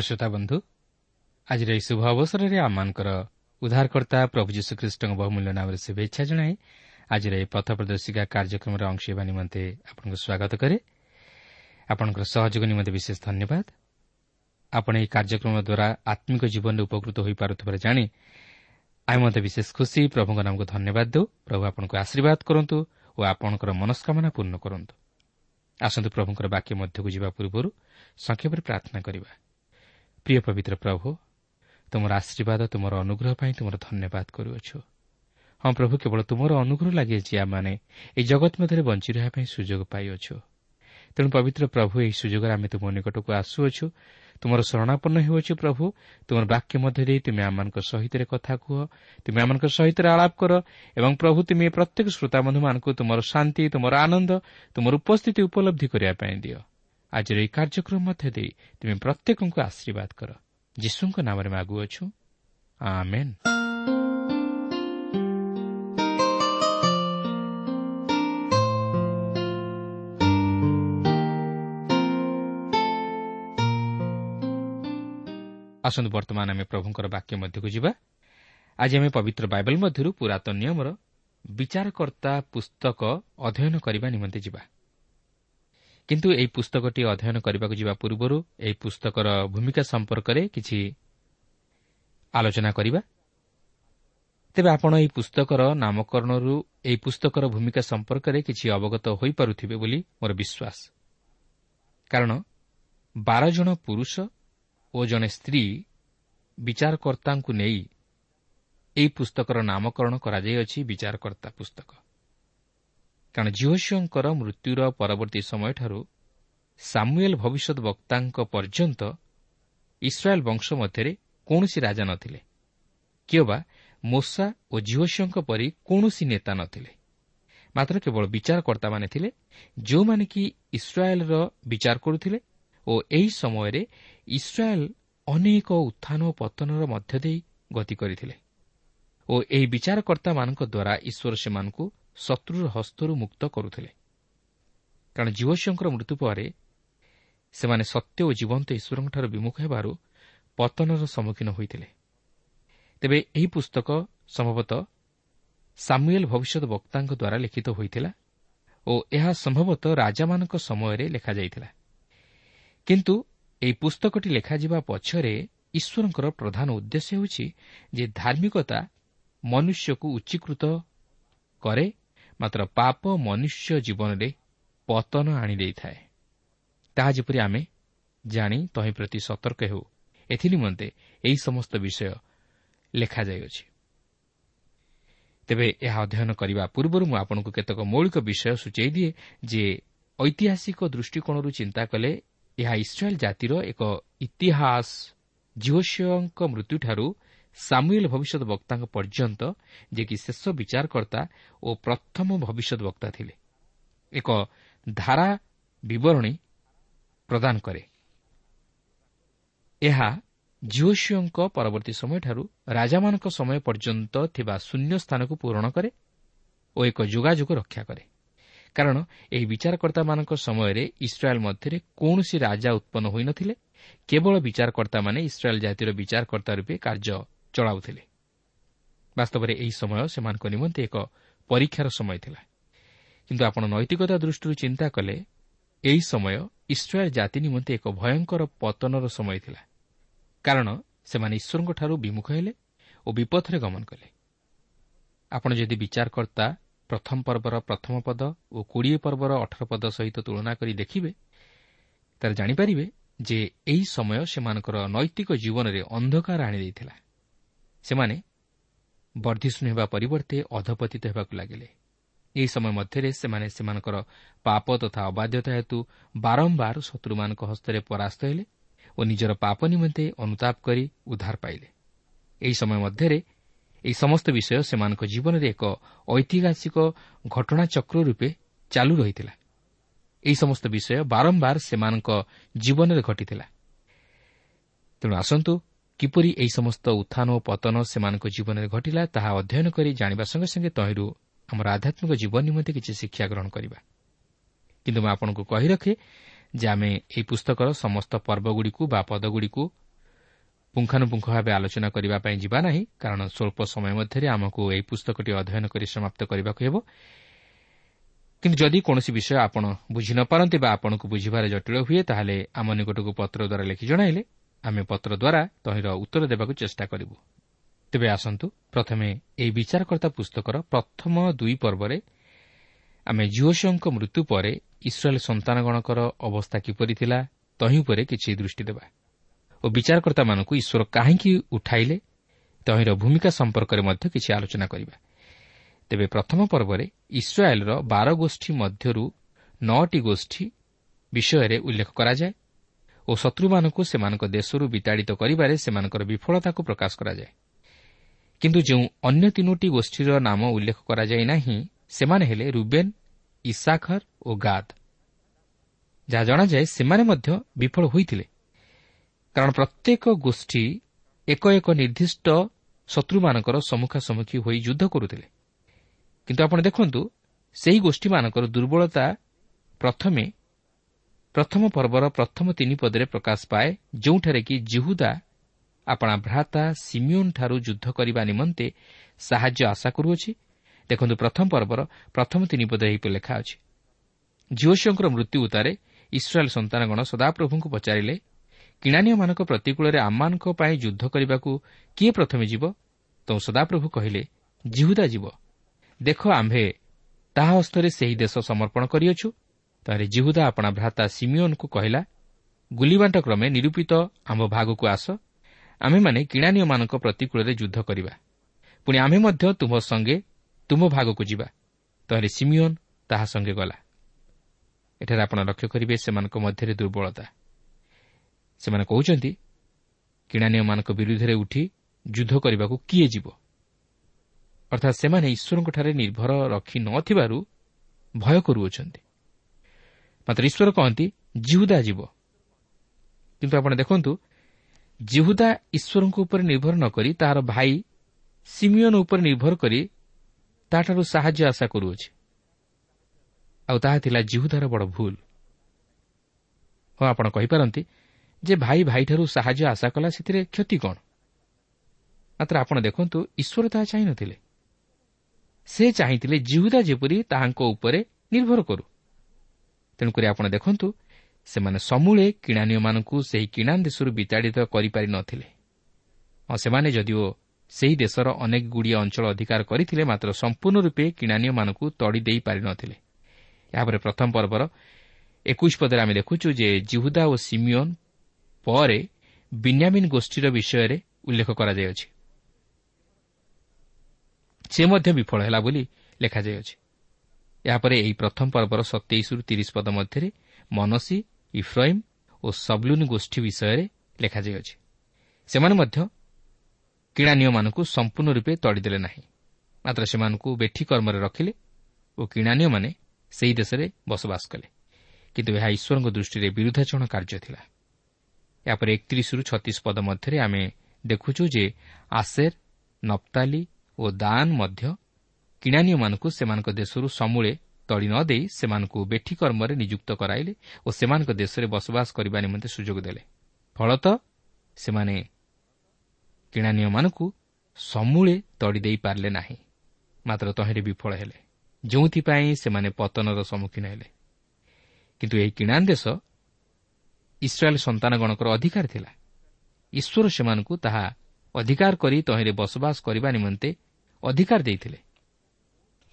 ପ୍ରିୟ ଶ୍ରୋତା ବନ୍ଧୁ ଆଜିର ଏହି ଶୁଭ ଅବସରରେ ଆମମାନଙ୍କର ଉଦ୍ଧାରକର୍ତ୍ତା ପ୍ରଭୁ ଯୀଶୁଖ୍ରୀଷ୍ଟଙ୍କ ବହୁମୂଲ୍ୟ ନାମରେ ଶୁଭେଚ୍ଛା ଜଣାଏ ଆଜିର ଏହି ପଥ ପ୍ରଦର୍ଶିକା କାର୍ଯ୍ୟକ୍ରମରେ ଅଂଶ ହେବା ନିମନ୍ତେ ଆପଣଙ୍କୁ ସ୍ୱାଗତ କରେ। ଆପଣଙ୍କର ସହଯୋଗ ନିମନ୍ତେ ବିଶେଷ ଧନ୍ୟବାଦ। ଆପଣ ଏହି କାର୍ଯ୍ୟକ୍ରମ ଦ୍ୱାରା ଆତ୍ମିକ ଜୀବନରେ ଉପକୃତ ହୋଇପାରୁଥିବାର ଜାଣି ଆମେ ମଧ୍ୟ ବିଶେଷ ଖୁସି ପ୍ରଭୁଙ୍କ ନାମକୁ ଧନ୍ୟବାଦ ଦେଉ। ପ୍ରଭୁ ଆପଣଙ୍କୁ ଆଶୀର୍ବାଦ କରନ୍ତୁ ଓ ଆପଣଙ୍କର ମନସ୍କାମନା ପୂର୍ଣ୍ଣ କରନ୍ତୁ। ଆସନ୍ତୁ ପ୍ରଭୁଙ୍କର ବାକ୍ୟ ମଧ୍ୟକୁ ଯିବା ପୂର୍ବରୁ ସଂକ୍ଷେପରେ ପ୍ରାର୍ଥନା କରିବା। ପ୍ରିୟ ପବିତ୍ର ପ୍ରଭୁ ତୁମର ଆଶୀର୍ବାଦ ତୁମର ଅନୁଗ୍ରହ ପାଇଁ ତୁମର ଧନ୍ୟବାଦ କରୁଅଛୁ। ହଁ ପ୍ରଭୁ କେବଳ ତୁମର ଅନୁଗ୍ରହ ଲାଗେ ଯେ ଆମମାନେ ଏହି ଜଗତ ମଧ୍ୟରେ ବଞ୍ଚି ରହିବା ପାଇଁ ସୁଯୋଗ ପାଇଅଛୁ। ତେଣୁ ପବିତ୍ର ପ୍ରଭୁ ଏହି ସୁଯୋଗରେ ଆମେ ତୁମ ନିକଟକୁ ଆସୁଅଛୁ। ତୁମର ଶରଣାପନ୍ନ ହେଉଅଛୁ ପ୍ରଭୁ। ତୁମର ବାକ୍ୟ ମଧ୍ୟ ଦେଇ ତୁମେ ଆମମାନଙ୍କ ସହିତ କଥା କୁହ ତୁମେ ଆମମାନଙ୍କ ସହିତ ଆଳାପ କର ଏବଂ ପ୍ରଭୁ ତୁମେ ପ୍ରତ୍ୟେକ ଶ୍ରୋତାବନ୍ଧୁମାନଙ୍କୁ ତୁମର ଶାନ୍ତି ତୁମର ଆନନ୍ଦ ତୁମର ଉପସ୍ଥିତି ଉପଲବ୍ଧି କରିବା ପାଇଁ ଦିଅ। ଆଜିର ଏହି କାର୍ଯ୍ୟକ୍ରମ ମଧ୍ୟ ଦେଇ ତୁମେ ପ୍ରତ୍ୟେକଙ୍କୁ ଆଶୀର୍ବାଦ କର। ଯୀଶୁଙ୍କ ନାମରେ ମାଗୁଅଛୁ। ଆସନ୍ତୁ ବର୍ତ୍ତମାନ ଆମେ ପ୍ରଭୁଙ୍କର ବାକ୍ୟ ମଧ୍ୟକୁ ଯିବା। ଆଜି ଆମେ ପବିତ୍ର ବାଇବେଲ ମଧ୍ୟରୁ ପୁରାତନ ନିୟମର ବିଚାରକର୍ତ୍ତା ପୁସ୍ତକ ଅଧ୍ୟୟନ କରିବା ନିମନ୍ତେ ଯିବା। କିନ୍ତୁ ଏହି ପୁସ୍ତକଟି ଅଧ୍ୟୟନ କରିବାକୁ ଯିବା ପୂର୍ବରୁ ଏହି ପୁସ୍ତକର ଭୂମିକା ସମ୍ପର୍କରେ କିଛି ଆଲୋଚନା କରିବା। ତେବେ ଆପଣ ଏହି ପୁସ୍ତକର ନାମକରଣରୁ ଏହି ପୁସ୍ତକର ଭୂମିକା ସମ୍ପର୍କରେ କିଛି ଅବଗତ ହୋଇପାରୁଥିବେ ବୋଲି ମୋର ବିଶ୍ୱାସ। କାରଣ ବାର ଜଣ ପୁରୁଷ ଓ ଜଣେ ସ୍ତ୍ରୀ ବିଚାରକର୍ତ୍ତାଙ୍କୁ ନେଇ ଏହି ପୁସ୍ତକର ନାମକରଣ କରାଯାଇଅଛି ବିଚାରକର୍ତ୍ତା ପୁସ୍ତକ। କାରଣ ଝିଅଶିଓଙ୍କର ମୃତ୍ୟୁର ପରବର୍ତ୍ତୀ ସମୟଠାରୁ ସାମୁଏଲ୍ ଭବିଷ୍ୟତ ବକ୍ତାଙ୍କ ପର୍ଯ୍ୟନ୍ତ ଇସ୍ରାଏଲ୍ ବଂଶ ମଧ୍ୟରେ କୌଣସି ରାଜା ନଥିଲେ କିଓବା ମୋସା ଓ ଝିଅଶିଓଙ୍କ ପରି କୌଣସି ନେତା ନଥିଲେ। ମାତ୍ର କେବଳ ବିଚାରକର୍ତ୍ତାମାନେ ଥିଲେ ଯେଉଁମାନେ କି ଇସ୍ରାଏଲ୍ର ବିଚାର କରୁଥିଲେ ଓ ଏହି ସମୟରେ ଇସ୍ରାଏଲ୍ ଅନେକ ଉତ୍ଥାନ ଓ ପତନର ମଧ୍ୟ ଦେଇ ଗତି କରିଥିଲେ। ଓ ଏହି ବିଚାରକର୍ତ୍ତାମାନଙ୍କ ଦ୍ୱାରା ଈଶ୍ୱର ସେମାନଙ୍କୁ ଶତ୍ରୁର ହସ୍ତରୁ ମୁକ୍ତ କରୁଥିଲେ। କାରଣ ଯୁବଶୀଙ୍କର ମୃତ୍ୟୁ ପରେ ସେମାନେ ସତ୍ୟ ଓ ଜୀବନ୍ତ ଈଶ୍ୱରଙ୍କଠାରୁ ବିମୁଖ ହେବାରୁ ପତନର ସମ୍ମୁଖୀନ ହୋଇଥିଲେ। ତେବେ ଏହି ପୁସ୍ତକ ସମ୍ଭବତଃ ସାମୁଏଲ୍ ଭବିଷ୍ୟତ ବକ୍ତାଙ୍କ ଦ୍ୱାରା ଲିଖିତ ହୋଇଥିଲା ଓ ଏହା ସମ୍ଭବତଃ ରାଜାମାନଙ୍କ ସମୟରେ ଲେଖାଯାଇଥିଲା। କିନ୍ତୁ ଏହି ପୁସ୍ତକଟି ଲେଖାଯିବା ପଛରେ ଈଶ୍ୱରଙ୍କର ପ୍ରଧାନ ଉଦ୍ଦେଶ୍ୟ ହେଉଛି ଯେ ଧାର୍ମିକତା ମନୁଷ୍ୟକୁ ଉଚ୍ଚୀକୃତ କରେ ମାତ୍ର ପାପ ମନୁଷ୍ୟ ଜୀବନରେ ପତନ ଆଣିଦେଇଥାଏ ତାହା ଯେପରି ଆମେ ଜାଣି ତହିଁ ପ୍ରତି ସତର୍କ ହେଉ ଏଥିନିମନ୍ତେ ଏହି ସମସ୍ତ ବିଷୟ ଲେଖାଯାଇଅଛି। ତେବେ ଏହା ଅଧ୍ୟୟନ କରିବା ପୂର୍ବରୁ ମୁଁ ଆପଣଙ୍କୁ କେତେକ ମୌଳିକ ବିଷୟ ସୂଚାଇ ଦିଏ ଯେ ଐତିହାସିକ ଦୃଷ୍ଟିକୋଣରୁ ଚିନ୍ତା କଲେ ଏହା ଇସ୍ରାଏଲ୍ ଜାତିର ଏକ ଇତିହାସ ଜିଓସିଓଙ୍କ ମୃତ୍ୟୁଠାରୁ ସାମୁଏଲ୍ ଭବିଷ୍ୟତ ବକ୍ତାଙ୍କ ପର୍ଯ୍ୟନ୍ତ ଯିଏକି ଶେଷ ବିଚାରକର୍ତ୍ତା ଓ ପ୍ରଥମ ଭବିଷ୍ୟତ ବକ୍ତା ଥିଲେ ଏକ ଧାରା ବିବରଣୀ ପ୍ରଦାନ କରେ। ଏହା ଜିଓସିଓଙ୍କ ପରବର୍ତ୍ତୀ ସମୟଠାରୁ ରାଜାମାନଙ୍କ ସମୟ ପର୍ଯ୍ୟନ୍ତ ଥିବା ଶୂନ୍ୟ ସ୍ଥାନକୁ ପୂରଣ କରେ ଓ ଏକ ଯୋଗାଯୋଗ ରକ୍ଷା କରେ। କାରଣ ଏହି ବିଚାରକର୍ତ୍ତାମାନଙ୍କ ସମୟରେ ଇସ୍ରାଏଲ୍ ମଧ୍ୟରେ କୌଣସି ରାଜା ଉତ୍ପନ୍ନ ହୋଇନଥିଲେ କେବଳ ବିଚାରକର୍ତ୍ତାମାନେ ଇସ୍ରାଏଲ୍ ଜାତିର ବିଚାରକର୍ତ୍ତା ରୂପେ କାର୍ଯ୍ୟ ଚଳାଉଥିଲେ। ବାସ୍ତବରେ ଏହି ସମୟ ସେମାନଙ୍କ ନିମନ୍ତେ ଏକ ପରୀକ୍ଷାର ସମୟ ଥିଲା। କିନ୍ତୁ ଆପଣ ନୈତିକତା ଦୃଷ୍ଟିରୁ ଚିନ୍ତା କଲେ ଏହି ସମୟ ଇସ୍ରାଏଲ୍ ଜାତି ନିମନ୍ତେ ଏକ ଭୟଙ୍କର ପତନର ସମୟ ଥିଲା। କାରଣ ସେମାନେ ଈଶ୍ୱରଙ୍କଠାରୁ ବିମୁଖ ହେଲେ ଓ ବିପଥରେ ଗମନ କଲେ। ଆପଣ ଯଦି ବିଚାରକର୍ତ୍ତା ପ୍ରଥମ ପର୍ବର ପ୍ରଥମ ପଦ ଓ କୋଡ଼ିଏ ପର୍ବର ଅଠର ପଦ ସହିତ ତୁଳନା କରି ଦେଖିବେ ତାହେଲେ ଜାଣିପାରିବେ ଯେ ଏହି ସମୟ ସେମାନଙ୍କର ନୈତିକ ଜୀବନରେ ଅନ୍ଧକାର ଆଣିଦେଇଥିଲା। ସେମାନେ ବର୍ଦ୍ଧିଷ୍ଣୁ ହେବା ପରିବର୍ତ୍ତେ ଅଧପତିତ ହେବାକୁ ଲାଗିଲେ। ଏହି ସମୟ ମଧ୍ୟରେ ସେମାନେ ସେମାନଙ୍କର ପାପ ତଥା ଅବାଧ୍ୟତା ହେତୁ ବାରମ୍ବାର ଶତ୍ରୁମାନଙ୍କ ହସ୍ତରେ ପରାସ୍ତ ହେଲେ ଓ ନିଜର ପାପ ନିମନ୍ତେ ଅନୁତାପ କରି ଉଦ୍ଧାର ପାଇଲେ। ଏହି ସମୟ ମଧ୍ୟରେ ଏହି ସମସ୍ତ ବିଷୟ ସେମାନଙ୍କ ଜୀବନରେ ଏକ ଐତିହାସିକ ଘଟଣାଚକ୍ର ରୂପେ ଚାଲୁ ରହିଥିଲା। ଏହି ସମସ୍ତ ବିଷୟ ବାରମ୍ବାର ସେମାନଙ୍କ ଜୀବନରେ ଘଟିଥିଲା। ତେଣୁ ଆସନ୍ତୁ କିପରି ଏହି ସମସ୍ତ ଉତ୍ଥାନ ଓ ପତନ ସେମାନଙ୍କ ଜୀବନରେ ଘଟିଲା ତାହା ଅଧ୍ୟୟନ କରି ଜାଣିବା ସଙ୍ଗେ ସଙ୍ଗେ ତହିଁରୁ ଆମର ଆଧ୍ୟାତ୍ମିକ ଜୀବନ ନିମନ୍ତେ କିଛି ଶିକ୍ଷା ଗ୍ରହଣ କରିବା। କିନ୍ତୁ ମୁଁ ଆପଣଙ୍କୁ କହି ରଖେ ଯେ ଆମେ ଏହି ପୁସ୍ତକର ସମସ୍ତ ପର୍ବଗୁଡ଼ିକୁ ବା ପଦଗୁଡ଼ିକୁ ପୁଙ୍ଖାନୁପୁଙ୍ଖ ଭାବେ ଆଲୋଚନା କରିବା ପାଇଁ ଯିବା ନାହିଁ କାରଣ ସ୍ୱଳ୍ପ ସମୟ ମଧ୍ୟରେ ଆମକୁ ଏହି ପୁସ୍ତକଟି ଅଧ୍ୟୟନ କରି ସମାପ୍ତ କରିବାକୁ ହେବ। କିନ୍ତୁ ଯଦି କୌଣସି ବିଷୟ ଆପଣ ବୁଝି ନ ପାରନ୍ତି ବା ଆପଣଙ୍କୁ ବୁଝିବାରେ ଜଟିଳ ହୁଏ ତାହେଲେ ଆମ ନିକଟକୁ ପତ୍ର ଦ୍ୱାରା ଲେଖି ଜଣାଇଲେ ଆମେ ପତ୍ର ଦ୍ୱାରା ତହିଁର ଉତ୍ତର ଦେବାକୁ ଚେଷ୍ଟା କରିବୁ। ତେବେ ଆସନ୍ତୁ ପ୍ରଥମେ ଏହି ବିଚାରକର୍ତ୍ତା ପୁସ୍ତକର ପ୍ରଥମ ଦୁଇ ପର୍ବରେ ଆମେ ଜିଓସିଓଙ୍କ ମୃତ୍ୟୁ ପରେ ଇସ୍ରାଏଲ୍ ସନ୍ତାନଗଣଙ୍କର ଅବସ୍ଥା କିପରି ଥିଲା ତହିଁ ଉପରେ କିଛି ଦୃଷ୍ଟି ଦେବା। ଓ ବିଚାରକର୍ତ୍ତାମାନଙ୍କୁ ଈଶ୍ୱର କାହିଁକି ଉଠାଇଲେ ତହିଁର ଭୂମିକା ସମ୍ପର୍କରେ ମଧ୍ୟ କିଛି ଆଲୋଚନା କରିବା। ତେବେ ପ୍ରଥମ ପର୍ବରେ ଇସ୍ରାଏଲ୍ର ବାର ଗୋଷ୍ଠୀ ମଧ୍ୟରୁ ନଅଟି ଗୋଷ୍ଠୀ ବିଷୟରେ ଉଲ୍ଲେଖ କରାଯାଏ। ଓ ଶତ୍ରୁମାନଙ୍କୁ ସେମାନଙ୍କ ଦେଶରୁ ବିତାଡ଼ିତ କରିବାରେ ସେମାନଙ୍କର ବିଫଳତାକୁ ପ୍ରକାଶ କରାଯାଏ। କିନ୍ତୁ ଯେଉଁ ଅନ୍ୟ ତିନୋଟି ଗୋଷ୍ଠୀର ନାମ ଉଲ୍ଲେଖ କରାଯାଇ ନାହିଁ ସେମାନେ ହେଲେ ରୁବେନ୍ ଇସାଖର ଓ ଗାଦ। ଯାହା ଜଣାଯାଏ ସେମାନେ ମଧ୍ୟ ବିଫଳ ହୋଇଥିଲେ। କାରଣ ପ୍ରତ୍ୟେକ ଗୋଷ୍ଠୀ ଏକ ଏକ ନିର୍ଦ୍ଦିଷ୍ଟ ଶତ୍ରୁମାନଙ୍କର ସମ୍ମୁଖାସମ୍ମୁଖୀ ହୋଇ ଯୁଦ୍ଧ କରୁଥିଲେ। କିନ୍ତୁ ଆପଣ ଦେଖନ୍ତୁ ସେହି ଗୋଷ୍ଠୀମାନଙ୍କର ଦୁର୍ବଳତା ପ୍ରଥମେ ପ୍ରଥମ ପର୍ବର ପ୍ରଥମ ତିନି ପଦରେ ପ୍ରକାଶ ପାଏ ଯେଉଁଠାରେ କି ଜିହୁଦା ଆପଣା ଭ୍ରାତା ସିମିଓନ୍ଠାରୁ ଯୁଦ୍ଧ କରିବା ନିମନ୍ତେ ସାହାଯ୍ୟ ଆଶା କରୁଅଛି। ଦେଖନ୍ତୁ ପ୍ରଥମ ପର୍ବର ପ୍ରଥମ ତିନି ପଦ ଏହିପରି ଲେଖା ଅଛି। ଝିଅଶିଓଙ୍କର ମୃତ୍ୟୁ ଉତ୍ତାରେ ଇସ୍ରାଏଲ୍ ସନ୍ତାନଗଣ ସଦାପ୍ରଭୁଙ୍କୁ ପଚାରିଲେ କିଣାନୀୟମାନଙ୍କ ପ୍ରତିକୂଳରେ ଆମମାନଙ୍କ ପାଇଁ ଯୁଦ୍ଧ କରିବାକୁ କିଏ ପ୍ରଥମେ ଯିବ? ତ ସଦାପ୍ରଭୁ କହିଲେ ଜିହୁଦା ଯିବ। ଦେଖ ଆମ୍ଭେ ତାହା ହସ୍ତରେ ସେହି ଦେଶ ସମର୍ପଣ କରିଅଛୁ ତାହେଲେ ଜିହୁଦା ଆପଣା ଭ୍ରାତା ସିମିଓନ୍କୁ କହିଲା ଗୁଲିବାଣ୍ଟ କ୍ରମେ ନିରୂପିତ ଆମ୍ଭ ଭାଗକୁ ଆସ ଆମେମାନେ କିଣାନୀୟମାନଙ୍କ ପ୍ରତିକୂଳରେ ଯୁଦ୍ଧ କରିବା। ପୁଣି ଆମେ ମଧ୍ୟ ତୁମ ସଙ୍ଗେ ତୁମ ଭାଗକୁ ଯିବା। ତାହେଲେ ସିମିଓନ୍ ତାହା ସଙ୍ଗେ ଗଲା। ଏଠାରେ ଆପଣ ଲକ୍ଷ୍ୟ କରିବେ ସେମାନଙ୍କ ମଧ୍ୟରେ ଦୁର୍ବଳତା। ସେମାନେ କହୁଛନ୍ତି କିଣାନୀୟମାନଙ୍କ ବିରୁଦ୍ଧରେ ଉଠି ଯୁଦ୍ଧ କରିବାକୁ କିଏ ଯିବ? ଅର୍ଥାତ୍ ସେମାନେ ଈଶ୍ୱରଙ୍କଠାରେ ନିର୍ଭର ରଖି ନ ଥିବାରୁ ଭୟ କରୁଅଛନ୍ତି। ମାତ୍ର ଈଶ୍ୱର କହନ୍ତି ଜିହୁଦା ଯିବ। କିନ୍ତୁ ଆପଣ ଦେଖନ୍ତୁ ଜିହୁଦା ଈଶ୍ୱରଙ୍କ ଉପରେ ନିର୍ଭର ନ କରି ତାହାର ଭାଇ ସିମିଓନ ଉପରେ ନିର୍ଭର କରି ତାଠାରୁ ସାହାଯ୍ୟ ଆଶା କରୁଅଛି। ଆଉ ତାହା ଥିଲା ଜିହୁଦାର ବଡ଼ ଭୁଲ। ହଁ ଆପଣ କହିପାରନ୍ତି ଯେ ଭାଇ ଭାଇଠାରୁ ସାହାଯ୍ୟ ଆଶା କଲା ସେଥିରେ କ୍ଷତି କ'ଣ? ମାତ୍ର ଆପଣ ଦେଖନ୍ତୁ ଈଶ୍ୱର ତାହା ଚାହିଁନଥିଲେ। ସେ ଚାହିଁଥିଲେ ଜିହୁଦା ଯେପରି ତାହାଙ୍କ ଉପରେ ନିର୍ଭର କରୁ। ତେଣୁକରି ଆପଣ ଦେଖନ୍ତୁ ସେମାନେ ସମୂଳେ କିଣାନୀୟମାନଙ୍କୁ ସେହି କିଣା ଦେଶରୁ ବିତାଡ଼ିତ କରିପାରି ନ ଥିଲେ। ହଁ ସେମାନେ ଯଦିଓ ସେହି ଦେଶର ଅନେକଗୁଡ଼ିଏ ଅଞ୍ଚଳ ଅଧିକାର କରିଥିଲେ ମାତ୍ର ସମ୍ପୂର୍ଣ୍ଣ ରୂପେ କିଣାନୀୟମାନଙ୍କୁ ତଡ଼ି ଦେଇପାରି ନ ଥିଲେ। ଏହାପରେ ପ୍ରଥମ ପର୍ବର ଏକୋଇଶ ପଦରେ ଆମେ ଦେଖୁଛୁ ଯେ ଜିହୁଦା ଓ ସିମିଓନ୍ ପରେ ବିନ୍ୟାମିନ୍ ଗୋଷ୍ଠୀର ବିଷୟରେ ଉଲ୍ଲେଖ କରାଯାଇଅଛି। ସେ ମଧ୍ୟ ବିଫଳ ହେଲା ବୋଲି ଲେଖାଯାଇଅଛି। ଏହାପରେ ଏହି ପ୍ରଥମ ପର୍ବର ସତେଇଶରୁ ତିରିଶ ପଦ ମଧ୍ୟରେ ମନସି ଇଫ୍ରଇମ୍ ଓ ସବ୍ଲୁନ୍ ଗୋଷ୍ଠୀ ବିଷୟରେ ଲେଖାଯାଇଅଛି। ସେମାନେ ମଧ୍ୟ କିଣାନୀୟମାନଙ୍କୁ ସମ୍ପୂର୍ଣ୍ଣ ରୂପେ ତଡ଼ିଦେଲେ ନାହିଁ। ମାତ୍ର ସେମାନଙ୍କୁ ବେଠି କର୍ମରେ ରଖିଲେ ଓ କିଣାନୀୟମାନେ ସେହି ଦେଶରେ ବସବାସ କଲେ। କିନ୍ତୁ ଏହା ଈଶ୍ୱରଙ୍କ ଦୃଷ୍ଟିରେ ବିରୁଦ୍ଧାଚରଣ କାର୍ଯ୍ୟ ଥିଲା। ଏହାପରେ ଏକତିରିଶରୁ ଛତିଶ ପଦ ମଧ୍ୟରେ ଆମେ ଦେଖୁଛୁ ଯେ ଆସେର ନପ୍ତାଲି ଓ ଦାନ ମଧ୍ୟ କିଣାନୀୟମାନଙ୍କୁ ସେମାନଙ୍କ ଦେଶରୁ ସମୂଳେ ତଳି ନ ଦେଇ ସେମାନଙ୍କୁ ବେଠି କର୍ମରେ ନିଯୁକ୍ତ କରାଇଲେ ଓ ସେମାନଙ୍କ ଦେଶରେ ବସବାସ କରିବା ନିମନ୍ତେ ସୁଯୋଗ ଦେଲେ। ଫଳତଃ ସେମାନେ କିଣାନୀୟମାନଙ୍କୁ ସମୂଳେ ତଡ଼ି ଦେଇପାରିଲେ ନାହିଁ ମାତ୍ର ତହିଁରେ ବିଫଳ ହେଲେ ଯେଉଁଥିପାଇଁ ସେମାନେ ପତନର ସମ୍ମୁଖୀନ ହେଲେ। କିନ୍ତୁ ଏହି କିଣା ଦେଶ ଇସ୍ରାଏଲ୍ ସନ୍ତାନଗଣଙ୍କର ଅଧିକାର ଥିଲା। ଈଶ୍ୱର ସେମାନଙ୍କୁ ତାହା ଅଧିକାର କରି ତହିଁରେ ବସବାସ କରିବା ନିମନ୍ତେ ଅଧିକାର ଦେଇଥିଲେ।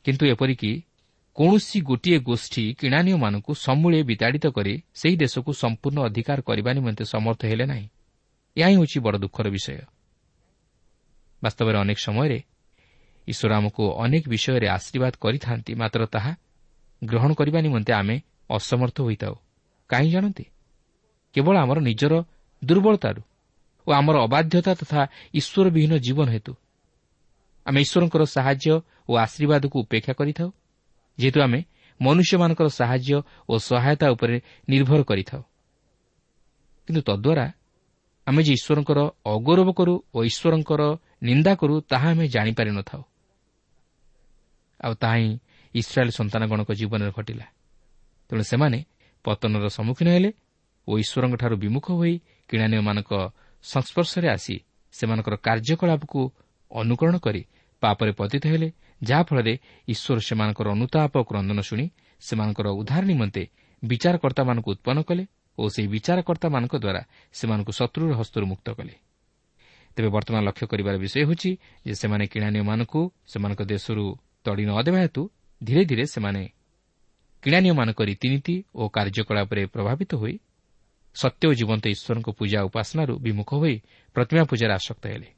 କିନ୍ତୁ ଏପରିକି କୌଣସି ଗୋଟିଏ ଗୋଷ୍ଠୀ କିଣାନୀୟମାନଙ୍କୁ ସମୂଳେ ବିତାଡ଼ିତ କରି ସେହି ଦେଶକୁ ସମ୍ପୂର୍ଣ୍ଣ ଅଧିକାର କରିବା ନିମନ୍ତେ ସମର୍ଥ ହେଲେ ନାହିଁ। ଏହା ହିଁ ହେଉଛି ବଡ଼ ଦୁଃଖର ବିଷୟ। ବାସ୍ତବରେ ଅନେକ ସମୟରେ ଈଶ୍ୱର ଆମକୁ ଅନେକ ବିଷୟରେ ଆଶୀର୍ବାଦ କରିଥାନ୍ତି ମାତ୍ର ତାହା ଗ୍ରହଣ କରିବା ନିମନ୍ତେ ଆମେ ଅସମର୍ଥ ହୋଇଥାଉ। କାହିଁ ଜାଣନ୍ତି? କେବଳ ଆମର ନିଜର ଦୁର୍ବଳତାରୁ ଓ ଆମର ଅବାଧ୍ୟତା ତଥା ଈଶ୍ୱରବିହୀନ ଜୀବନ ହେତୁ। ଆମେ ଈଶ୍ୱରଙ୍କର ସାହାଯ୍ୟ ଓ ଆଶୀର୍ବାଦକୁ ଉପେକ୍ଷା କରିଥାଉ। ଯେହେତୁ ଆମେ ମନୁଷ୍ୟମାନଙ୍କର ସାହାଯ୍ୟ ଓ ସହାୟତା ଉପରେ ନିର୍ଭର କରିଥାଉ। କିନ୍ତୁ ତଦ୍ୱାରା ଆମେ ଯେ ଈଶ୍ୱରଙ୍କର ଅଗୌରବ କରୁ ଓ ଈଶ୍ୱରଙ୍କର ନିନ୍ଦା କରୁ ତାହା ଆମେ ଜାଣିପାରି ନ ଥାଉ ଆଉ ତାହା ହିଁ ଇସ୍ରାଏଲ୍ ସନ୍ତାନଗଣଙ୍କ ଜୀବନରେ ଘଟିଲା। ତେଣୁ ସେମାନେ ପତନର ସମ୍ମୁଖୀନ ହେଲେ ଓ ଈଶ୍ୱରଙ୍କଠାରୁ ବିମୁଖ ହୋଇ କିଣାନୀୟମାନଙ୍କ ସଂସ୍ପର୍ଶରେ ଆସି ସେମାନଙ୍କର କାର୍ଯ୍ୟକଳାପକୁ ଅନୁକରଣ କରି ପାପରେ ପତିତ ହେଲେ ଯାହାଫଳରେ ଈଶ୍ୱର ସେମାନଙ୍କର ଅନୁତାପ କ୍ରନ୍ଦନ ଶୁଣି ସେମାନଙ୍କର ଉଦ୍ଧାର ନିମନ୍ତେ ବିଚାରକର୍ତ୍ତାମାନଙ୍କୁ ଉତ୍ପନ୍ନ କଲେ ଓ ସେହି ବିଚାରକର୍ତ୍ତାମାନଙ୍କ ଦ୍ୱାରା ସେମାନଙ୍କୁ ଶତ୍ରୁର ହସ୍ତରୁ ମୁକ୍ତ କଲେ। ତେବେ ବର୍ତ୍ତମାନ ଲକ୍ଷ୍ୟ କରିବାର ବିଷୟ ହେଉଛି ଯେ ସେମାନେ କିଣାନୀୟମାନଙ୍କୁ ସେମାନଙ୍କ ଦେଶରୁ ତଡ଼ି ନ ଦେବା ହେତୁ ଧୀରେ ଧୀରେ ସେମାନେ କିଣାନୀୟମାନଙ୍କ ରୀତିନୀତି ଓ କାର୍ଯ୍ୟକଳାପରେ ପ୍ରଭାବିତ ହୋଇ ସତ୍ୟ ଓ ଜୀବନ୍ତ ଈଶ୍ୱରଙ୍କ ପୂଜା ଉପାସନାରୁ ବିମୁଖ ହୋଇ ପ୍ରତିମା ପୂଜାରେ ଆସକ୍ତ ହେଲେ।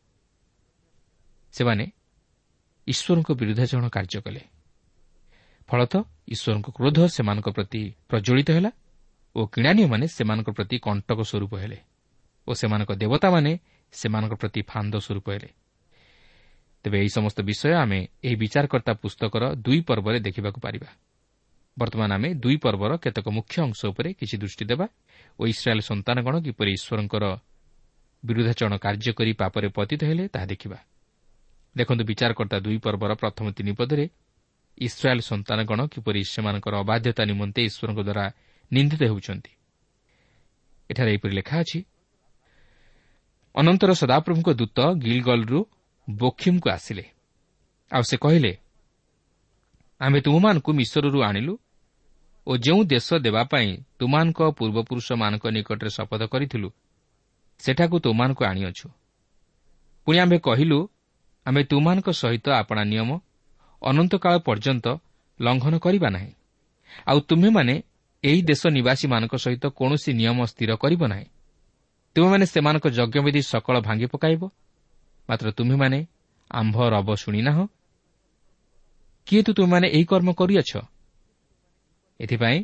ସେମାନେ ଈଶ୍ୱରଙ୍କ ବିରୁଦ୍ଧାଚରଣ କାର୍ଯ୍ୟ କଲେ। ଫଳତଃ ଈଶ୍ୱରଙ୍କ କ୍ରୋଧ ସେମାନଙ୍କ ପ୍ରତି ପ୍ରଜ୍ୱଳିତ ହେଲା ଓ କିଣାନୀୟମାନେ ସେମାନଙ୍କ ପ୍ରତି କଣ୍ଟକ ସ୍ୱରୂପ ହେଲେ ଓ ସେମାନଙ୍କ ଦେବତାମାନେ ସେମାନଙ୍କ ପ୍ରତି ଫାନ୍ଦ ସ୍ୱରୂପ ହେଲେ। ତେବେ ଏହି ସମସ୍ତ ବିଷୟ ଆମେ ଏହି ବିଚାରକର୍ତ୍ତା ପୁସ୍ତକର ଦୁଇ ପର୍ବରେ ଦେଖିବାକୁ ପାରିବା। ବର୍ତ୍ତମାନ ଆମେ ଦୁଇ ପର୍ବର କେତେକ ମୁଖ୍ୟ ଅଂଶ ଉପରେ କିଛି ଦୃଷ୍ଟି ଦେବା ଓ ଇସ୍ରାଏଲ୍ ସନ୍ତାନଗଣ କିପରି ଈଶ୍ୱରଙ୍କର ବିରୁଦ୍ଧାଚରଣ କାର୍ଯ୍ୟ କରି ପାପରେ ପତିତ ହେଲେ ତାହା ଦେଖିବା। ଦେଖନ୍ତୁ ବିଚାରକର୍ତ୍ତା ଦୁଇ ପର୍ବର ପ୍ରଥମ ତିନି ପଦରେ ଇସ୍ରାଏଲ୍ ସନ୍ତାନଗଣ କିପରି ସେମାନଙ୍କର ଅବାଧ୍ୟତା ନିମନ୍ତେ ଈଶ୍ୱରଙ୍କ ଦ୍ୱାରା ନିନ୍ଦିତ ହେଉଛନ୍ତି। ଏଠାରେ ଏହିପରି ଲେଖା ଅଛି ଅନନ୍ତର ସଦାପ୍ରଭୁଙ୍କ ଦୂତ ଗିଲଗଲରୁ ବୋଖିମ୍କୁ ଆସିଲେ। ଆଉ ସେ କହିଲେ ଆମେ ତୁମମାନଙ୍କୁ ମିଶରରୁ ଆଣିଲୁ ଓ ଯେଉଁ ଦେଶ ଦେବା ପାଇଁ ତୁମାନଙ୍କ ପୂର୍ବପୁରୁଷମାନଙ୍କ ନିକଟରେ ଶପଥ କରିଥିଲୁ ସେଠାକୁ ତୁମମାନଙ୍କୁ ଆଣିଅଛୁ। ପୁଣି ଆମ୍ଭେ କହିଲୁ ଆମେ ତୁମାନଙ୍କ ସହିତ ଆପଣା ନିୟମ ଅନନ୍ତକାଳ ପର୍ଯ୍ୟନ୍ତ ଲଙ୍ଘନ କରିବା ନାହିଁ। ଆଉ ତୁମେମାନେ ଏହି ଦେଶ ନିବାସୀମାନଙ୍କ ସହିତ କୌଣସି ନିୟମ ସ୍ଥିର କରିବ ନାହିଁ। ତୁମେମାନେ ସେମାନଙ୍କ ଯଜ୍ଞବିଧି ସକଳ ଭାଙ୍ଗି ପକାଇବ। ମାତ୍ର ତୁମେମାନେ ଆମ୍ଭ ରବ ଶୁଣିନାହ। କିଏ ତୁ ତୁମେମାନେ ଏହି କର୍ମ କରିଅଛ? ଏଥିପାଇଁ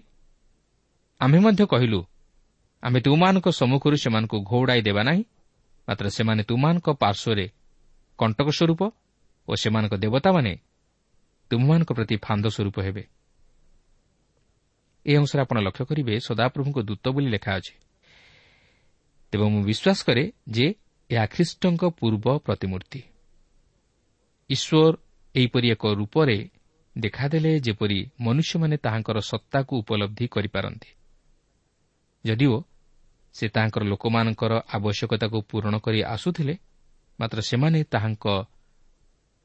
ଆମ୍ଭେ ମଧ୍ୟ କହିଲୁ ଆମେ ତୁମମାନଙ୍କ ସମ୍ମୁଖରୁ ସେମାନଙ୍କୁ ଘୋଡ଼ାଇ ଦେବା ନାହିଁ ମାତ୍ର ସେମାନେ ତୁମମାନଙ୍କ ପାର୍ଶ୍ୱରେ କଣ୍ଟକ ସ୍ୱରୂପ ଓ ସେମାନଙ୍କ ଦେବତାମାନେ ତୁମମାନଙ୍କ ପ୍ରତି ଫାନ୍ଦ ସ୍ୱରୂପ ହେବେ। ଏହି ଅଂଶରେ ଆପଣ ଲକ୍ଷ୍ୟ କରିବେ ସଦାପ୍ରଭୁଙ୍କ ଦୂତ ବୋଲି ଲେଖା ଅଛି। ତେବେ ମୁଁ ବିଶ୍ୱାସ କରେ ଯେ ଏହା ଖ୍ରୀଷ୍ଟଙ୍କ ପୂର୍ବ ପ୍ରତିମୂର୍ତ୍ତି। ଈଶ୍ୱର ଏହିପରି ଏକ ରୂପରେ ଦେଖାଦେଲେ ଯେପରି ମନୁଷ୍ୟମାନେ ତାହାଙ୍କର ସତ୍ତାକୁ ଉପଲବ୍ଧି କରିପାରନ୍ତି। ଯଦିଓ ସେ ତାହାଙ୍କର ଲୋକମାନଙ୍କର ଆବଶ୍ୟକତାକୁ ପୂରଣ କରି ଆସୁଥିଲେ ମାତ୍ର ସେମାନେ ତାହାଙ୍କ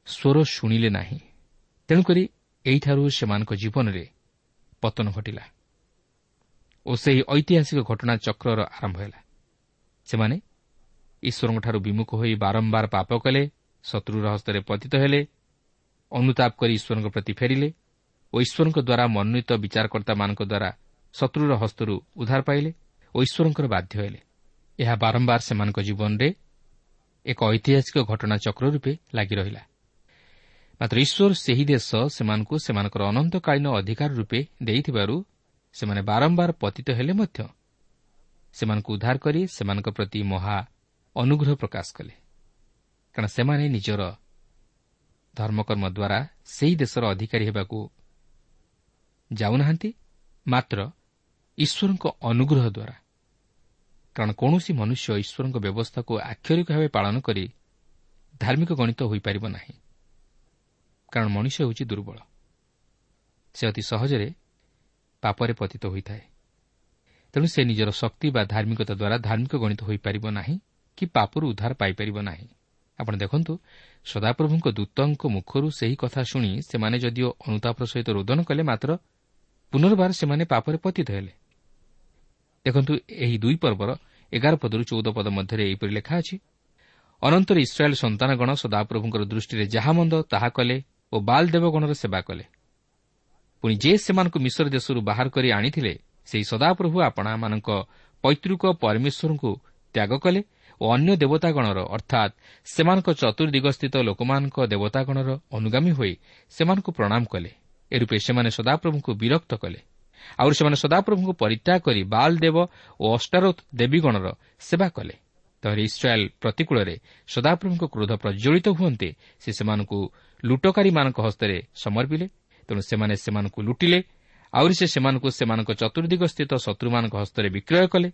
ସ୍ୱର ଶୁଣିଲେ ନାହିଁ। ତେଣୁକରି ଏହିଠାରୁ ସେମାନଙ୍କ ଜୀବନରେ ପତନ ଘଟିଲା ଓ ସେହି ଐତିହାସିକ ଘଟଣା ଚକ୍ରର ଆରମ୍ଭ ହେଲା। ସେମାନେ ଈଶ୍ୱରଙ୍କଠାରୁ ବିମୁଖ ହୋଇ ବାରମ୍ବାର ପାପ କଲେ ଶତ୍ରୁର ହସ୍ତରେ ପତିତ ହେଲେ ଅନୁତାପ କରି ଈଶ୍ୱରଙ୍କ ପ୍ରତି ଫେରିଲେ ଓ ଈଶ୍ୱରଙ୍କ ଦ୍ୱାରା ମନୋନୀତ ବିଚାରକର୍ତ୍ତାମାନଙ୍କ ଦ୍ୱାରା ଶତ୍ରୁର ହସ୍ତରୁ ଉଦ୍ଧାର ପାଇଲେ ଓ ଈଶ୍ୱରଙ୍କର ବାଧ୍ୟ ହେଲେ। ଏହା ବାରମ୍ବାର ସେମାନଙ୍କ ଜୀବନରେ ଏକ ଐତିହାସିକ ଘଟଣା ଚକ୍ର ରୂପେ ଲାଗି ରହିଲା। ମାତ୍ର ଈଶ୍ୱର ସେହି ଦେଶ ସେମାନଙ୍କୁ ସେମାନଙ୍କର ଅନନ୍ତକାଳୀନ ଅଧିକାର ରୂପେ ଦେଇଥିବାରୁ ସେମାନେ ବାରମ୍ବାର ପତିତ ହେଲେ ମଧ୍ୟ ସେମାନଙ୍କୁ ଉଦ୍ଧାର କରି ସେମାନଙ୍କ ପ୍ରତି ମହା ଅନୁଗ୍ରହ ପ୍ରକାଶ କଲେ। କାରଣ ସେମାନେ ନିଜର ଧର୍ମକର୍ମ ଦ୍ୱାରା ସେହି ଦେଶର ଅଧିକାରୀ ହେବାକୁ ଯାଉନାହାନ୍ତି ମାତ୍ର ଈଶ୍ୱରଙ୍କ ଅନୁଗ୍ରହ ଦ୍ୱାରା। କାରଣ କୌଣସି ମନୁଷ୍ୟ ଈଶ୍ୱରଙ୍କ ବ୍ୟବସ୍ଥାକୁ ଆକ୍ଷରିକ ଭାବେ ପାଳନ କରି ଧାର୍ମିକ ଗଣିତ ହୋଇପାରିବ ନାହିଁ। କାରଣ ମଣିଷ ହେଉଛି ଦୁର୍ବଳ। ସେ ଅତି ସହଜରେ ପାପରେ ପତିତ ହୋଇଥାଏ। ତେଣୁ ସେ ନିଜର ଶକ୍ତି ବା ଧାର୍ମିକତା ଦ୍ୱାରା ଧାର୍ମିକ ଗଣିତ ହୋଇପାରିବ ନାହିଁ କି ପାପରୁ ଉଦ୍ଧାର ପାଇପାରିବ ନାହିଁ। ଆପଣ ଦେଖନ୍ତୁ ସଦାପ୍ରଭୁଙ୍କ ଦୂତଙ୍କ ମୁଖରୁ ସେହି କଥା ଶୁଣି ସେମାନେ ଯଦିଓ ଅନୁତାପର ସହିତ ରୋଦନ କଲେ ମାତ୍ର ପୁନର୍ବାର ସେମାନେ ପାପରେ ପତିତ ହେଲେ। ଦେଖନ୍ତୁ ଏହି ଦୁଇ ପର୍ବର ଏଗାର ପଦରୁ ଚଉଦ ପଦ ମଧ୍ୟରେ ଏହିପରି ଲେଖା ଅଛି ଅନନ୍ତର ଇସ୍ରାଏଲ୍ ସନ୍ତାନଗଣ ସଦାପ୍ରଭୁଙ୍କର ଦୃଷ୍ଟିରେ ଯାହା ମନ୍ଦ ତାହା କଲେ ଓ ବାଲ୍ ଦେବଗଣର ସେବା କଲେ। ପୁଣି ଯେ ସେମାନଙ୍କୁ ମିଶ୍ର ଦେଶରୁ ବାହାର କରି ଆଣିଥିଲେ ସେହି ସଦାପ୍ରଭୁ ଆପଣାମାନଙ୍କ ପୈତୃକ ପରମେଶ୍ୱରଙ୍କୁ ତ୍ୟାଗ କଲେ ଓ ଅନ୍ୟ ଦେବତାଗଣର ଅର୍ଥାତ୍ ସେମାନଙ୍କ ଚତୁର୍ଦିଗସ୍ଥିତ ଲୋକମାନଙ୍କ ଦେବତାଗଣର ଅନୁଗାମୀ ହୋଇ ସେମାନଙ୍କୁ ପ୍ରଣାମ କଲେ। ଏରୂପେ ସେମାନେ ସଦାପ୍ରଭୁଙ୍କୁ ବିରକ୍ତ କଲେ। ଆହୁରି ସେମାନେ ସଦାପ୍ରଭୁଙ୍କୁ ପରିତ୍ୟାଗ କରି ବାଲ୍ ଦେବ ଓ ଅଷ୍ଟାରୋଥ ଦେବୀଗଣର ସେବା କଲେ। ତାହେଲେ ଇସ୍ରାଏଲ୍ ପ୍ରତିକୂଳରେ ସଦାପ୍ରଭୁଙ୍କ କ୍ରୋଧ ପ୍ରଜ୍ୱଳିତ ହୁଅନ୍ତେ ସେ ସେମାନଙ୍କୁ ଲୁଟକାରୀମାନଙ୍କ ହସ୍ତରେ ସମର୍ପିଲେ। ତେଣୁ ସେମାନେ ସେମାନଙ୍କୁ ଲୁଟିଲେ ଆହୁରି ସେ ସେମାନଙ୍କୁ ସେମାନଙ୍କ ଚତୁର୍ଦ୍ଦିଗସ୍ଥିତ ଶତ୍ରୁମାନଙ୍କ ହସ୍ତରେ ବିକ୍ରୟ କଲେ।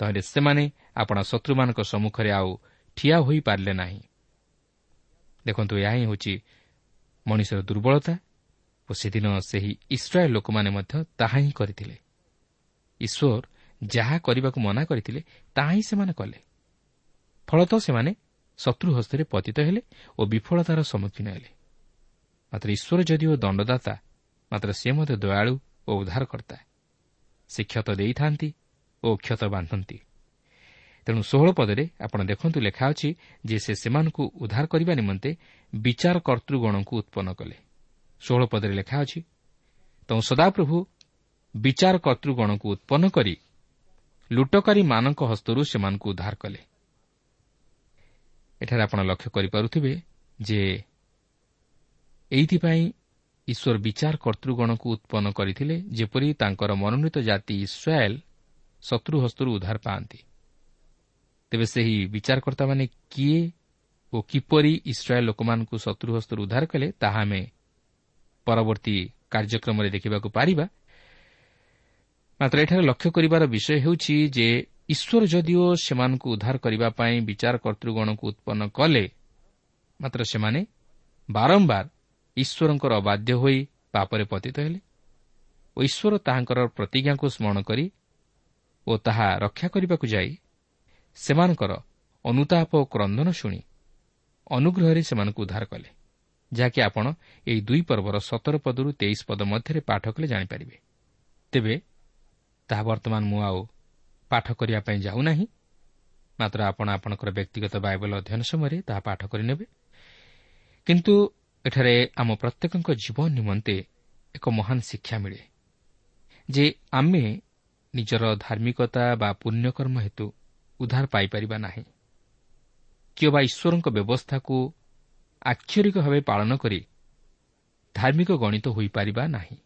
ତାହେଲେ ସେମାନେ ଆପଣା ଶତ୍ରୁମାନଙ୍କ ସମ୍ମୁଖରେ ଆଉ ଠିଆ ହୋଇପାରିଲେ ନାହିଁ। ଦେଖନ୍ତୁ ଏହା ହିଁ ହେଉଛି ମଣିଷର ଦୁର୍ବଳତା। ଓ ସେଦିନ ସେହି ଇସ୍ରାଏଲ୍ ଲୋକମାନେ ମଧ୍ୟ ତାହା ହିଁ କରିଥିଲେ। ଈଶ୍ୱର ଯାହା କରିବାକୁ ମନା କରିଥିଲେ ତାହା ହିଁ ସେମାନେ କଲେ। ଫଳତଃ ସେମାନେ ଶତ୍ରୁ ହସ୍ତରେ ପତିତ ହେଲେ ଓ ବିଫଳତାର ସମ୍ମୁଖୀନ ହେଲେ। ମାତ୍ର ଈଶ୍ୱର ଯଦିଓ ଦଣ୍ଡଦାତା ମାତ୍ର ସେ ମଧ୍ୟ ଦୟାଳୁ ଓ ଉଦ୍ଧାରକର୍ତ୍ତା। ସେ କ୍ଷତ ଦେଇଥାନ୍ତି ଓ କ୍ଷତ ବାନ୍ଧନ୍ତି। ତେଣୁ ଷୋହଳ ପଦରେ ଆପଣ ଦେଖନ୍ତୁ ଲେଖା ଅଛି ଯେ ସେ ସେମାନଙ୍କୁ ଉଦ୍ଧାର କରିବା ନିମନ୍ତେ ବିଚାର କର୍ତ୍ତୃଗଣଙ୍କୁ ଉତ୍ପନ୍ନ କଲେ। ଷୋହଳ ପଦରେ ଲେଖା ଅଛି ତେଣୁ ସଦାପ୍ରଭୁ ବିଚାର କର୍ତ୍ତୃଗଣକୁ ଉତ୍ପନ୍ନ କରି ଲୁଟକାରୀମାନଙ୍କ ହସ୍ତରୁ ସେମାନଙ୍କୁ ଉଦ୍ଧାର କଲେ। ଏଠାରେ ଆପଣ ଲକ୍ଷ୍ୟ କରିପାରୁଥିବେ ଯେ ଏଇଥିପାଇଁ ଈଶ୍ୱର ବିଚାର କର୍ତ୍ତୃଗଣକୁ ଉତ୍ପନ୍ନ କରିଥିଲେ ଯେପରି ତାଙ୍କର ମନୋନୀତ ଜାତି ଇସ୍ରାଏଲ୍ ଶତ୍ରୁ ହସ୍ତରୁ ଉଦ୍ଧାର ପାଆନ୍ତି। ତେବେ ସେହି ବିଚାରକର୍ତ୍ତାମାନେ କିଏ ଓ କିପରି ଇସ୍ରାଏଲ୍ ଲୋକମାନଙ୍କୁ ଶତ୍ରୁ ହସ୍ତରୁ ଉଦ୍ଧାର କଲେ ତାହା ଆମେ ପରବର୍ତ୍ତୀ କାର୍ଯ୍ୟକ୍ରମରେ ଦେଖିବାକୁ ପାରିବା। ମାତ୍ର ଏଠାରେ ଲକ୍ଷ୍ୟ କରିବାର ବିଷୟ ହେଉଛି ଯେ ଈଶ୍ୱର ଯଦିଓ ସେମାନଙ୍କୁ ଉଦ୍ଧାର କରିବା ପାଇଁ ବିଚାର କର୍ତ୍ତୃଗଣକୁ ଉତ୍ପନ୍ନ କଲେ ମାତ୍ର ସେମାନେ ବାରମ୍ବାର ଈଶ୍ୱରଙ୍କର ଅବାଧ୍ୟ ହୋଇ ପାପରେ ପତିତ ହେଲେ ଓ ଈଶ୍ୱର ତାହାଙ୍କର ପ୍ରତିଜ୍ଞାକୁ ସ୍ମରଣ କରି ଓ ତାହା ରକ୍ଷା କରିବାକୁ ଯାଇ ସେମାନଙ୍କର ଅନୁତାପ ଓ କ୍ରନ୍ଦନ ଶୁଣି ଅନୁଗ୍ରହରେ ସେମାନଙ୍କୁ ଉଦ୍ଧାର କଲେ। ଯାହାକି ଆପଣ ଏହି ଦୁଇ ପର୍ବର ସତର ପଦରୁ ତେଇଶ ପଦ ମଧ୍ୟରେ ପାଠ କଲେ ଜାଣିପାରିବେ। ତେବେ ତାହା ବର୍ତ୍ତମାନ ମୁଁ ଆଉ ପାଠ କରିବା ପାଇଁ ଯାଉନାହିଁ। ମାତ୍ର ଆପଣ ଆପଣଙ୍କର ବ୍ୟକ୍ତିଗତ ବାଇବଲ ଅଧ୍ୟୟନ ସମୟରେ ତାହା ପାଠ କରିନେବେ। କିନ୍ତୁ ଏଠାରେ ଆମ ପ୍ରତ୍ୟେକଙ୍କ ଜୀବନ ନିମନ୍ତେ ଏକ ମହାନ ଶିକ୍ଷା ମିଳେ ଯେ ଆମେ ନିଜର ଧାର୍ମିକତା ବା ପୁଣ୍ୟକର୍ମ ହେତୁ ଉଦ୍ଧାର ପାଇପାରିବା ନାହିଁ। କିମ୍ବା ଈଶ୍ୱରଙ୍କ ବ୍ୟବସ୍ଥାକୁ ଆକ୍ଷରିକ ଭାବେ ପାଳନ କରି ଧାର୍ମିକ ଗଣିତ ହୋଇପାରିବା ନାହିଁ।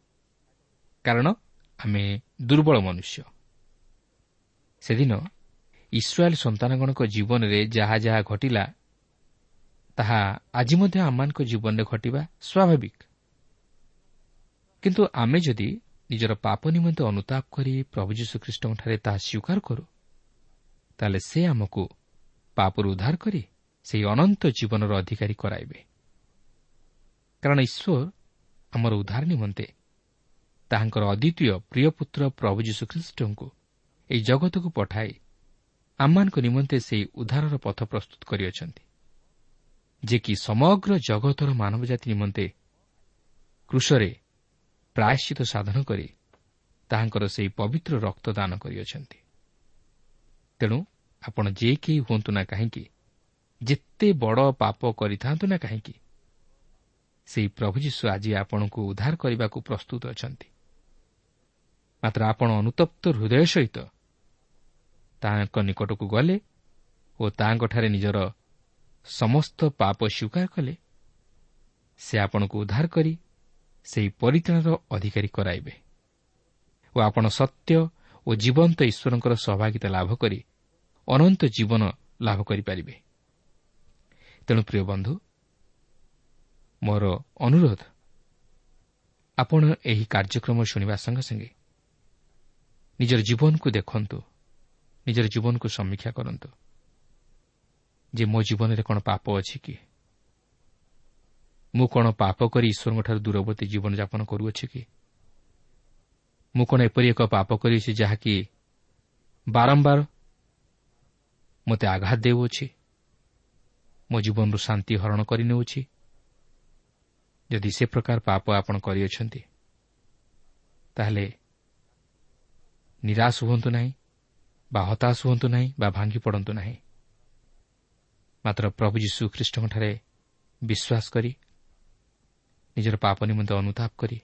କାରଣ ଆମେ ଦୁର୍ବଳ ମନୁଷ୍ୟ। ସେଦିନ ଇସ୍ରାଏଲ୍ ସନ୍ତାନଗଣଙ୍କ ଜୀବନରେ ଯାହା ଯାହା ଘଟିଲା ତାହା ଆଜି ମଧ୍ୟ ଆମମାନଙ୍କ ଜୀବନରେ ଘଟିବା ସ୍ୱାଭାବିକ। କିନ୍ତୁ ଆମେ ଯଦି ନିଜର ପାପ ନିମନ୍ତେ ଅନୁତାପ କରି ପ୍ରଭୁ ଯୀଶୁଖ୍ରୀଷ୍ଟଙ୍କଠାରେ ତାହା ସ୍ୱୀକାର କରୁ ତାହେଲେ ସେ ଆମକୁ ପାପରୁ ଉଦ୍ଧାର କରି ସେହି ଅନନ୍ତ ଜୀବନର ଅଧିକାରୀ କରାଇବେ। କାରଣ ଈଶ୍ୱର ଆମର ଉଦ୍ଧାର ନିମନ୍ତେ ତାହାଙ୍କର ଅଦ୍ୱିତୀୟ ପ୍ରିୟ ପୁତ୍ର ପ୍ରଭୁ ଯୀଶୁଖ୍ରୀଷ୍ଟଙ୍କୁ ଏହି ଜଗତକୁ ପଠାଇ ଆମମାନଙ୍କ ନିମନ୍ତେ ସେହି ଉଦ୍ଧାରର ପଥ ପ୍ରସ୍ତୁତ କରିଅଛନ୍ତି। ଯେ କି ସମଗ୍ର ଜଗତର ମାନବ ଜାତି ନିମନ୍ତେ କୃଷରେ ପ୍ରାୟଶ୍ଚିତ ସାଧନ କରି ତାହାଙ୍କର ସେହି ପବିତ୍ର ରକ୍ତ ଦାନ କରିଅଛନ୍ତି। ତେଣୁ ଆପଣ ଯେ କେହି ହୁଅନ୍ତୁ ନା କାହିଁକି ଯେତେ ବଡ଼ ପାପ କରିଥାନ୍ତୁ ନା କାହିଁକି? ସେହି ପ୍ରଭୁ ଯୀଶୁ ଆଜି ଆପଣଙ୍କୁ ଉଦ୍ଧାର କରିବାକୁ ପ୍ରସ୍ତୁତ ଅଛନ୍ତି। ମାତ୍ର ଆପଣ ଅନୁତପ୍ତ ହୃଦୟ ସହିତ ତାହାଙ୍କ ନିକଟକୁ ଗଲେ ଓ ତାହାଙ୍କଠାରେ ନିଜର ସମସ୍ତ ପାପ ସ୍ୱୀକାର କଲେ ସେ ଆପଣଙ୍କୁ ଉଦ୍ଧାର କରି ସେହି ପରିତ୍ରାଣର ଅଧିକାରୀ କରାଇବେ ଓ ଆପଣ ସତ୍ୟ ଓ ଜୀବନ୍ତ ଈଶ୍ୱରଙ୍କର ସହଭାଗିତା ଲାଭ କରି ଅନନ୍ତ ଜୀବନ ଲାଭ କରିପାରିବେ। ତେଣୁ ପ୍ରିୟ ବନ୍ଧୁ ମୋର ଅନୁରୋଧ ଆପଣ ଏହି କାର୍ଯ୍ୟକ୍ରମ ଶୁଣିବା ସଙ୍ଗେ ସଙ୍ଗେ ନିଜର ଜୀବନକୁ ଦେଖନ୍ତୁ ନିଜର ଜୀବନକୁ ସମୀକ୍ଷା କରନ୍ତୁ ଯେ ମୋ ଜୀବନରେ କ'ଣ ପାପ ଅଛି କି? ମୁଁ କ'ଣ ପାପ କରି ଈଶ୍ୱରଙ୍କଠାରୁ ଦୂରବର୍ତ୍ତୀ ଜୀବନଯାପନ କରୁଅଛି କି? ମୁଁ କ'ଣ ଏପରି ଏକ ପାପ କରିଅଛି ଯାହାକି ବାରମ୍ବାର ମୋତେ ଆଘାତ ଦେଉଅଛି? ମୋ ଜୀବନରୁ ଶାନ୍ତି ହରଣ କରିନେଉଛି ଯଦି ସେ ପ୍ରକାର ପାପ ଆପଣ କରିଅଛନ୍ତି ତାହେଲେ ନିରାଶ ହୁଅନ୍ତୁ ନାହିଁ ବା ହତାଶ ହୁଅନ୍ତୁ ନାହିଁ ବା ଭାଙ୍ଗି ପଡ଼ନ୍ତୁ ନାହିଁ। ମାତ୍ର ପ୍ରଭୁ ଯୀଶୁ ଖ୍ରୀଷ୍ଟଙ୍କଠାରେ ବିଶ୍ୱାସ କରି ନିଜର ପାପ ନିମନ୍ତେ ଅନୁତାପ କରି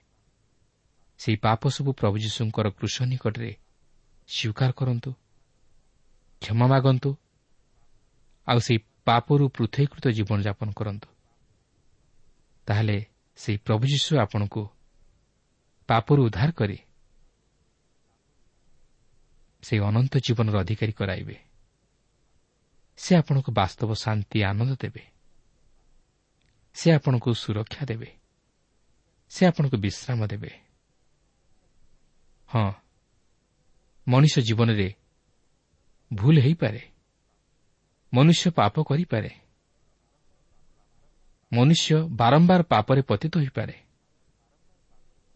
ସେହି ପାପ ସବୁ ପ୍ରଭୁ ଯୀଶୁଙ୍କର କୃଷ ନିକଟରେ ସ୍ୱୀକାର କରନ୍ତୁ କ୍ଷମା ମାଗନ୍ତୁ ଆଉ ସେହି ପାପରୁ ପୃଥକୀକୃତ ଜୀବନଯାପନ କରନ୍ତୁ। ତାହେଲେ ସେହି ପ୍ରଭୁ ଯୀଶୁ ଆପଣଙ୍କୁ ପାପରୁ ଉଦ୍ଧାର କରି ସେହି ଅନନ୍ତ ଜୀବନର ଅଧିକାରୀ କରାଇବେ। ସେ ଆପଣଙ୍କୁ ବାସ୍ତବ ଶାନ୍ତି ଆନନ୍ଦ ଦେବେ। ସେ ଆପଣଙ୍କୁ ସୁରକ୍ଷା ଦେବେ। ସେ ଆପଣଙ୍କୁ ବିଶ୍ରାମ ଦେବେ। ହଁ ମଣିଷ ଜୀବନରେ ଭୁଲ ହୋଇପାରେ। ମନୁଷ୍ୟ ପାପ କରିପାରେ। ମନୁଷ୍ୟ ବାରମ୍ବାର ପାପରେ ପତିତ ହୋଇପାରେ।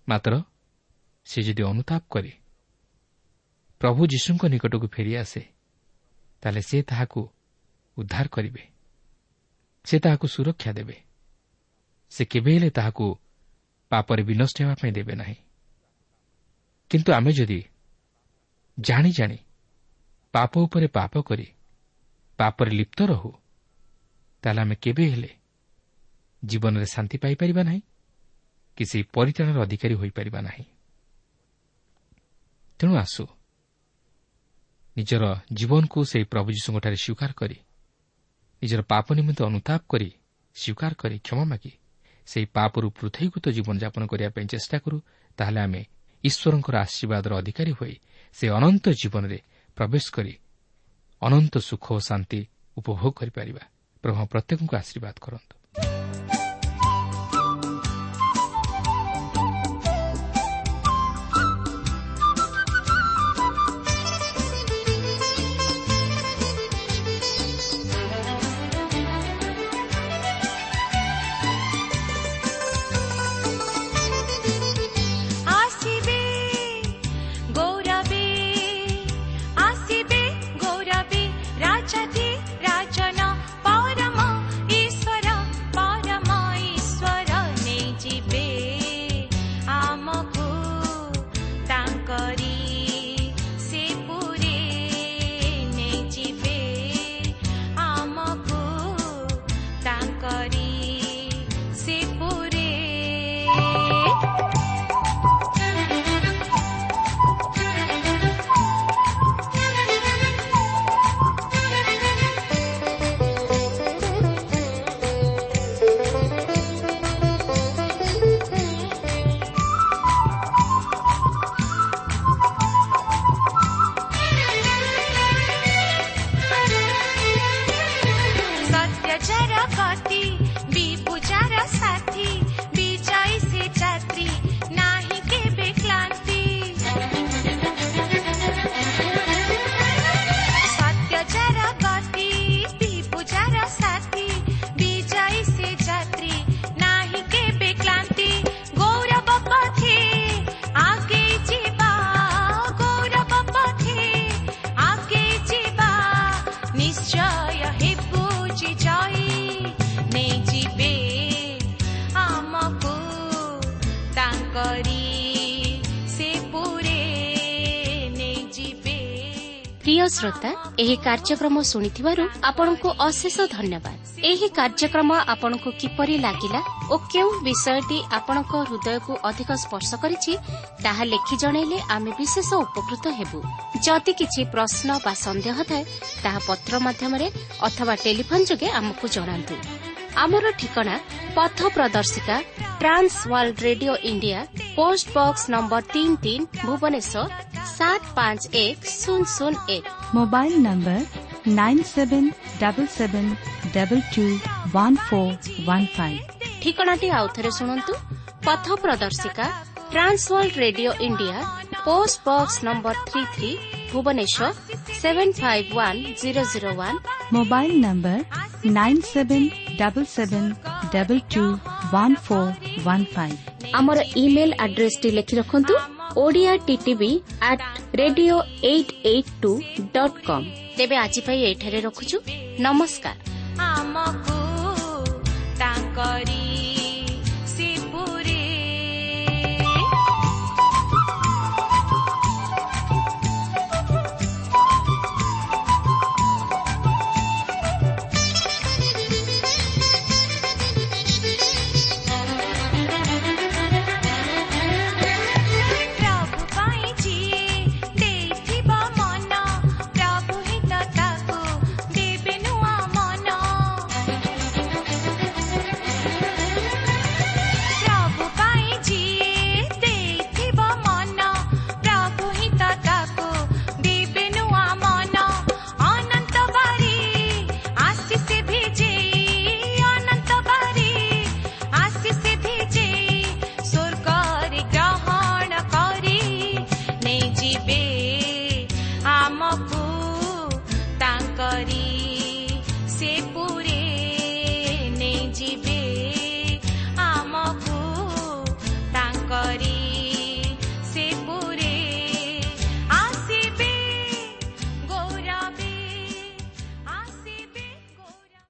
ମାତ୍ର ସେ ଯଦି ଅନୁତାପ କରେ ପ୍ରଭୁ ଯୀଶୁଙ୍କ ନିକଟକୁ ଫେରିଆସେ ତାହେଲେ ସେ ତାହାକୁ ଉଦ୍ଧାର କରିବେ। ସେ ତାହାକୁ ସୁରକ୍ଷା ଦେବେ। ସେ କେବେ ହେଲେ ତାହାକୁ ପାପରେ ବିନଷ୍ଟ ହେବା ପାଇଁ ଦେବେ ନାହିଁ। କିନ୍ତୁ ଆମେ ଯଦି ଜାଣି ଜାଣି ପାପ ଉପରେ ପାପ କରି ପାପରେ ଲିପ୍ତ ରହୁ। ତାହେଲେ ଆମେ କେବେ ହେଲେ ଜୀବନରେ ଶାନ୍ତି ପାଇପାରିବା ନାହିଁ? କି ସେହି ପରିଚାଳନାର ଅଧିକାରୀ ହୋଇପାରିବା ନାହିଁ। ତେଣୁ ଆସୁ। ନିଜର ଜୀବନକୁ ସେହି ପ୍ରଭୁ ଯୀଶୁଙ୍କଠାରେ ସ୍ୱୀକାର କରି ନିଜର ପାପ ନିମନ୍ତେ ଅନୁତାପ କରି ସ୍ୱୀକାର କରି କ୍ଷମା ମାଗି ସେହି ପାପରୁ ପୃଥକୀକୃତ ଜୀବନଯାପନ କରିବା ପାଇଁ ଚେଷ୍ଟା କରୁ ତାହେଲେ ଆମେ ଈଶ୍ୱରଙ୍କର ଆଶୀର୍ବାଦର ଅଧିକାରୀ ହୋଇ ସେ ଅନନ୍ତ ଜୀବନରେ ପ୍ରବେଶ କରି ଅନନ୍ତ ସୁଖ ଓ ଶାନ୍ତି ଉପଭୋଗ କରିପାରିବା। ପ୍ରଭୁ ପ୍ରତ୍ୟେକଙ୍କୁ ଆଶୀର୍ବାଦ କରନ୍ତୁ। শ্রোতা এই কার্যক্রম শুণিবার আপনার অশেষ ধন্যবাদ এই কার্যক্রম আপনার কিপর লাগিলা ও কেউ বিষয়টি আপনার হৃদয় অধিক স্পর্শ করেছে তাহা লেখি জনাইলে আমি বিশেষ উপকৃত হব যদি কিছু প্রশ্ন বা সন্দেহ থাকে তাহা পত্র মাধ্যমে অথবা টেলিফোন যোগে আমাকে জনা ଆମର ଠିକଣା ପଥ ପ୍ରଦର୍ଶିକା trans world radio India post box number ତିନି ତିନି ଭୁବନେଶ୍ୱର ସାତ ପାଞ୍ଚ ଏକ ଶୂନ ଶୂନ ଏକ। Mobile number nine seven double seven double two one four one five. ଠିକଣାଟି ଆଉଥରେ ଶୁଣନ୍ତୁ। ପଥ ପ୍ରଦର୍ଶିକା trans world radio India post box number three three Bhubaneswar seven five one zero zero one. Mobile number nine seven double seven double two one four one five ଆମର email ଆଡ୍ରେସଟି ଲେଖି ରଖନ୍ତୁ Odia TTV at radio eight eight two dot com ତେବେ ଆଜି ପାଇଁ ଏଠାରେ ରଖୁଛୁ। ନମସ୍କାର। ଆମକୁ ତାଙ୍କରି